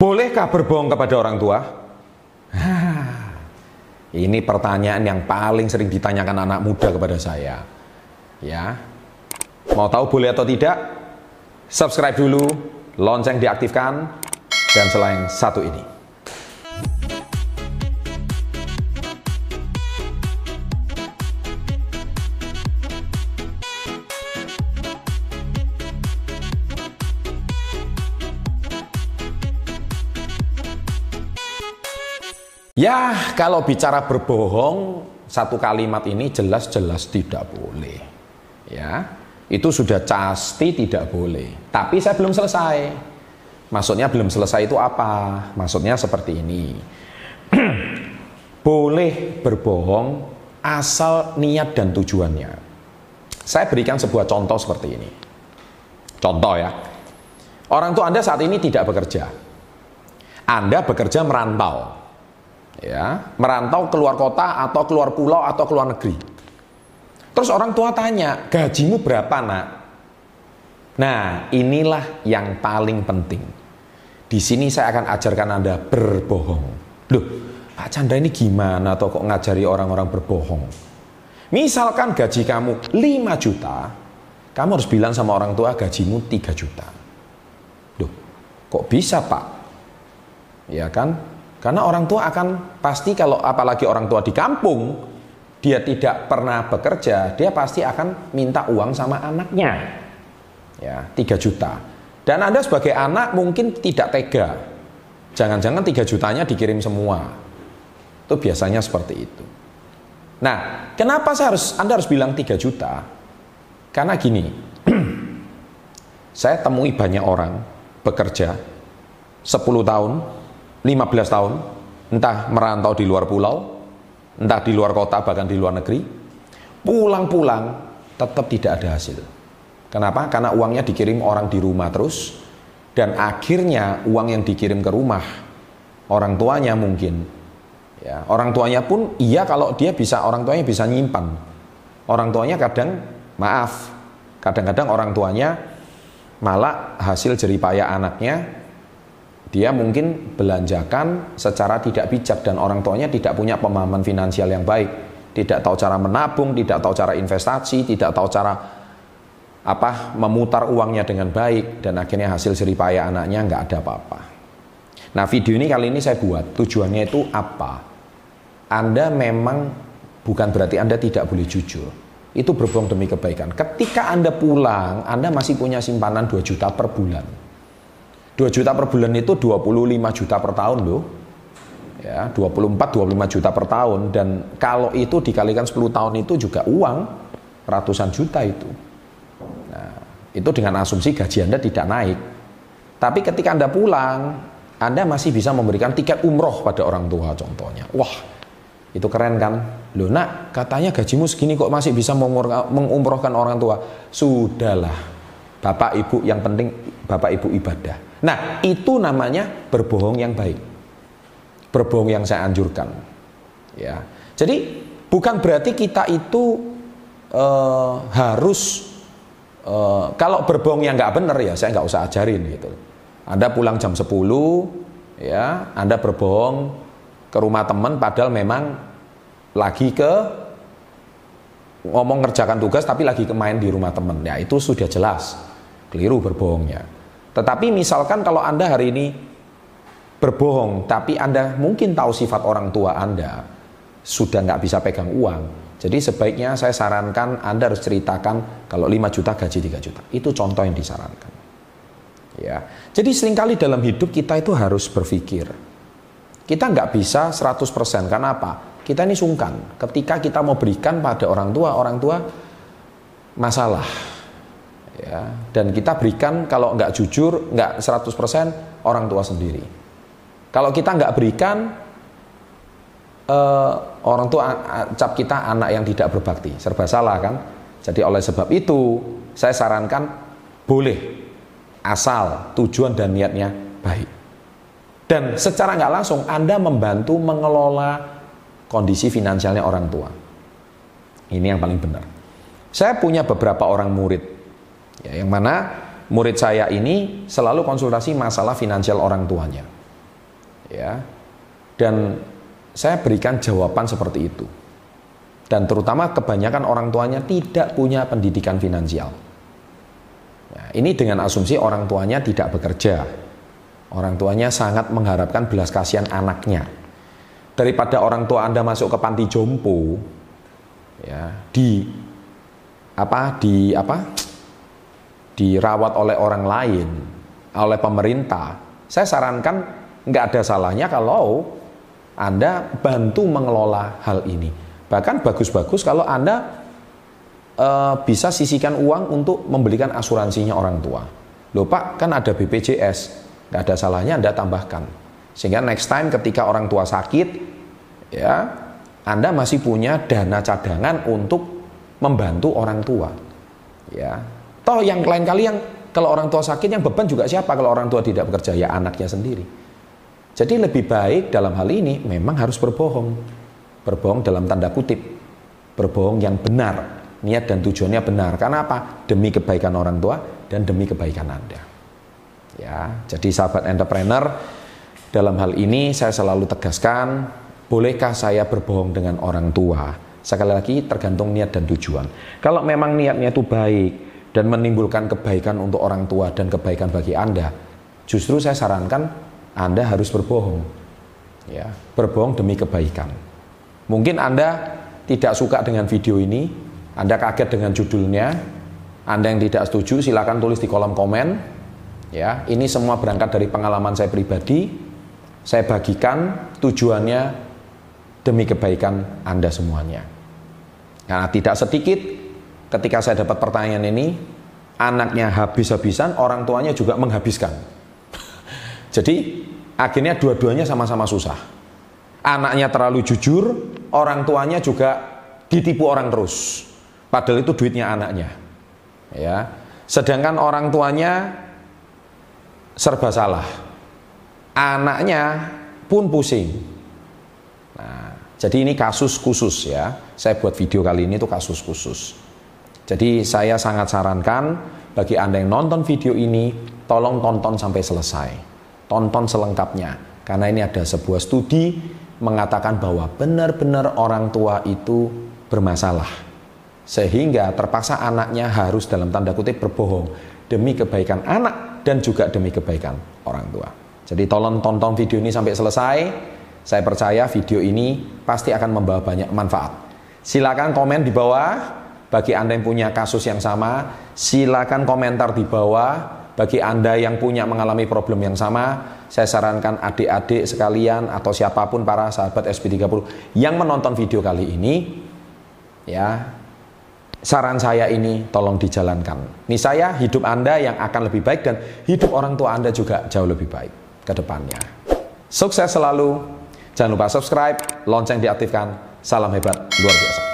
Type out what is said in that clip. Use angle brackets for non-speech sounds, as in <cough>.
Bolehkah berbohong kepada orang tua? <laughs> ini pertanyaan yang paling sering ditanyakan anak muda kepada saya. Ya. Mau tahu boleh atau tidak? Subscribe dulu, lonceng diaktifkan, dan selain satu ini. Ya, kalau bicara berbohong, satu kalimat ini jelas-jelas tidak boleh. Ya, itu sudah pasti tidak boleh. Tapi saya belum selesai. Maksudnya belum selesai itu apa? Maksudnya seperti ini. <clears throat> boleh berbohong asal niat dan tujuannya. Saya berikan sebuah contoh seperti ini. Contoh ya. Orang tua Anda saat ini tidak bekerja. Anda bekerja merantau ya merantau keluar kota atau keluar pulau atau keluar negeri. Terus orang tua tanya, gajimu berapa nak? Nah inilah yang paling penting. Di sini saya akan ajarkan Anda berbohong. Loh, Pak Chandra ini gimana atau kok ngajari orang-orang berbohong? Misalkan gaji kamu 5 juta, kamu harus bilang sama orang tua gajimu 3 juta. Loh, kok bisa pak? Ya kan? Karena orang tua akan pasti kalau apalagi orang tua di kampung, dia tidak pernah bekerja, dia pasti akan minta uang sama anaknya. Ya, 3 juta. Dan Anda sebagai anak mungkin tidak tega. Jangan-jangan 3 jutanya dikirim semua. Itu biasanya seperti itu. Nah, kenapa saya harus Anda harus bilang 3 juta? Karena gini, <clears throat> saya temui banyak orang bekerja 10 tahun, 15 tahun, entah merantau di luar pulau, entah di luar kota, bahkan di luar negeri, pulang-pulang tetap tidak ada hasil. Kenapa? Karena uangnya dikirim orang di rumah terus, dan akhirnya uang yang dikirim ke rumah orang tuanya mungkin, ya orang tuanya pun iya kalau dia bisa orang tuanya bisa nyimpan, orang tuanya kadang maaf, kadang-kadang orang tuanya malah hasil jeripaya anaknya dia mungkin belanjakan secara tidak bijak dan orang tuanya tidak punya pemahaman finansial yang baik, tidak tahu cara menabung, tidak tahu cara investasi, tidak tahu cara apa memutar uangnya dengan baik dan akhirnya hasil seripaya anaknya nggak ada apa-apa. Nah video ini kali ini saya buat tujuannya itu apa? Anda memang bukan berarti Anda tidak boleh jujur. Itu berbohong demi kebaikan. Ketika Anda pulang, Anda masih punya simpanan 2 juta per bulan 2 juta per bulan itu 25 juta per tahun loh. Ya, 24 25 juta per tahun dan kalau itu dikalikan 10 tahun itu juga uang ratusan juta itu. Nah, itu dengan asumsi gaji Anda tidak naik. Tapi ketika Anda pulang, Anda masih bisa memberikan tiket umroh pada orang tua contohnya. Wah, itu keren kan? Loh nak, katanya gajimu segini kok masih bisa mengumrohkan orang tua. Sudahlah, bapak ibu yang penting bapak ibu ibadah. Nah, itu namanya berbohong yang baik. Berbohong yang saya anjurkan. Ya. Jadi bukan berarti kita itu uh, harus uh, kalau berbohong yang nggak benar ya saya nggak usah ajarin gitu. Anda pulang jam 10 ya, Anda berbohong ke rumah teman padahal memang lagi ke ngomong ngerjakan tugas tapi lagi main di rumah teman. Ya itu sudah jelas keliru berbohongnya. Tetapi misalkan kalau Anda hari ini berbohong, tapi Anda mungkin tahu sifat orang tua Anda, sudah nggak bisa pegang uang. Jadi sebaiknya saya sarankan Anda harus ceritakan kalau 5 juta gaji 3 juta. Itu contoh yang disarankan. Ya. Jadi sering kali dalam hidup kita itu harus berpikir. Kita nggak bisa 100% karena apa? Kita ini sungkan. Ketika kita mau berikan pada orang tua, orang tua masalah ya. Dan kita berikan kalau nggak jujur nggak 100% orang tua sendiri. Kalau kita nggak berikan eh, orang tua cap kita anak yang tidak berbakti. Serba salah kan? Jadi oleh sebab itu saya sarankan boleh asal tujuan dan niatnya baik. Dan secara nggak langsung Anda membantu mengelola kondisi finansialnya orang tua. Ini yang paling benar. Saya punya beberapa orang murid Ya, yang mana murid saya ini selalu konsultasi masalah finansial orang tuanya. Ya. Dan saya berikan jawaban seperti itu. Dan terutama kebanyakan orang tuanya tidak punya pendidikan finansial. Nah, ini dengan asumsi orang tuanya tidak bekerja. Orang tuanya sangat mengharapkan belas kasihan anaknya. Daripada orang tua Anda masuk ke panti jompo, ya, di apa di apa dirawat oleh orang lain, oleh pemerintah, saya sarankan nggak ada salahnya kalau Anda bantu mengelola hal ini. Bahkan bagus-bagus kalau Anda e, bisa sisihkan uang untuk membelikan asuransinya orang tua. Loh Pak, kan ada BPJS, nggak ada salahnya Anda tambahkan. Sehingga next time ketika orang tua sakit, ya Anda masih punya dana cadangan untuk membantu orang tua. Ya, Toh yang lain kali yang kalau orang tua sakit yang beban juga siapa kalau orang tua tidak bekerja ya anaknya sendiri. Jadi lebih baik dalam hal ini memang harus berbohong. Berbohong dalam tanda kutip. Berbohong yang benar. Niat dan tujuannya benar. Karena apa? Demi kebaikan orang tua dan demi kebaikan Anda. Ya, jadi sahabat entrepreneur dalam hal ini saya selalu tegaskan, bolehkah saya berbohong dengan orang tua? Sekali lagi tergantung niat dan tujuan. Kalau memang niatnya itu baik, dan menimbulkan kebaikan untuk orang tua dan kebaikan bagi Anda, justru saya sarankan Anda harus berbohong. Ya, berbohong demi kebaikan. Mungkin Anda tidak suka dengan video ini, Anda kaget dengan judulnya, Anda yang tidak setuju silakan tulis di kolom komen. Ya, ini semua berangkat dari pengalaman saya pribadi. Saya bagikan tujuannya demi kebaikan Anda semuanya. Karena tidak sedikit ketika saya dapat pertanyaan ini, anaknya habis-habisan, orang tuanya juga menghabiskan. <laughs> Jadi akhirnya dua-duanya sama-sama susah. Anaknya terlalu jujur, orang tuanya juga ditipu orang terus. Padahal itu duitnya anaknya. Ya. Sedangkan orang tuanya serba salah. Anaknya pun pusing. Nah, jadi ini kasus khusus ya. Saya buat video kali ini tuh kasus khusus. Jadi saya sangat sarankan bagi Anda yang nonton video ini, tolong tonton sampai selesai. Tonton selengkapnya. Karena ini ada sebuah studi mengatakan bahwa benar-benar orang tua itu bermasalah. Sehingga terpaksa anaknya harus dalam tanda kutip berbohong demi kebaikan anak dan juga demi kebaikan orang tua. Jadi tolong tonton video ini sampai selesai. Saya percaya video ini pasti akan membawa banyak manfaat. Silakan komen di bawah bagi Anda yang punya kasus yang sama, silakan komentar di bawah. Bagi Anda yang punya mengalami problem yang sama, saya sarankan adik-adik sekalian atau siapa pun para sahabat SP30 yang menonton video kali ini, ya, saran saya ini tolong dijalankan. Ini saya hidup Anda yang akan lebih baik dan hidup orang tua Anda juga jauh lebih baik ke depannya. Sukses selalu. Jangan lupa subscribe, lonceng diaktifkan. Salam hebat luar biasa.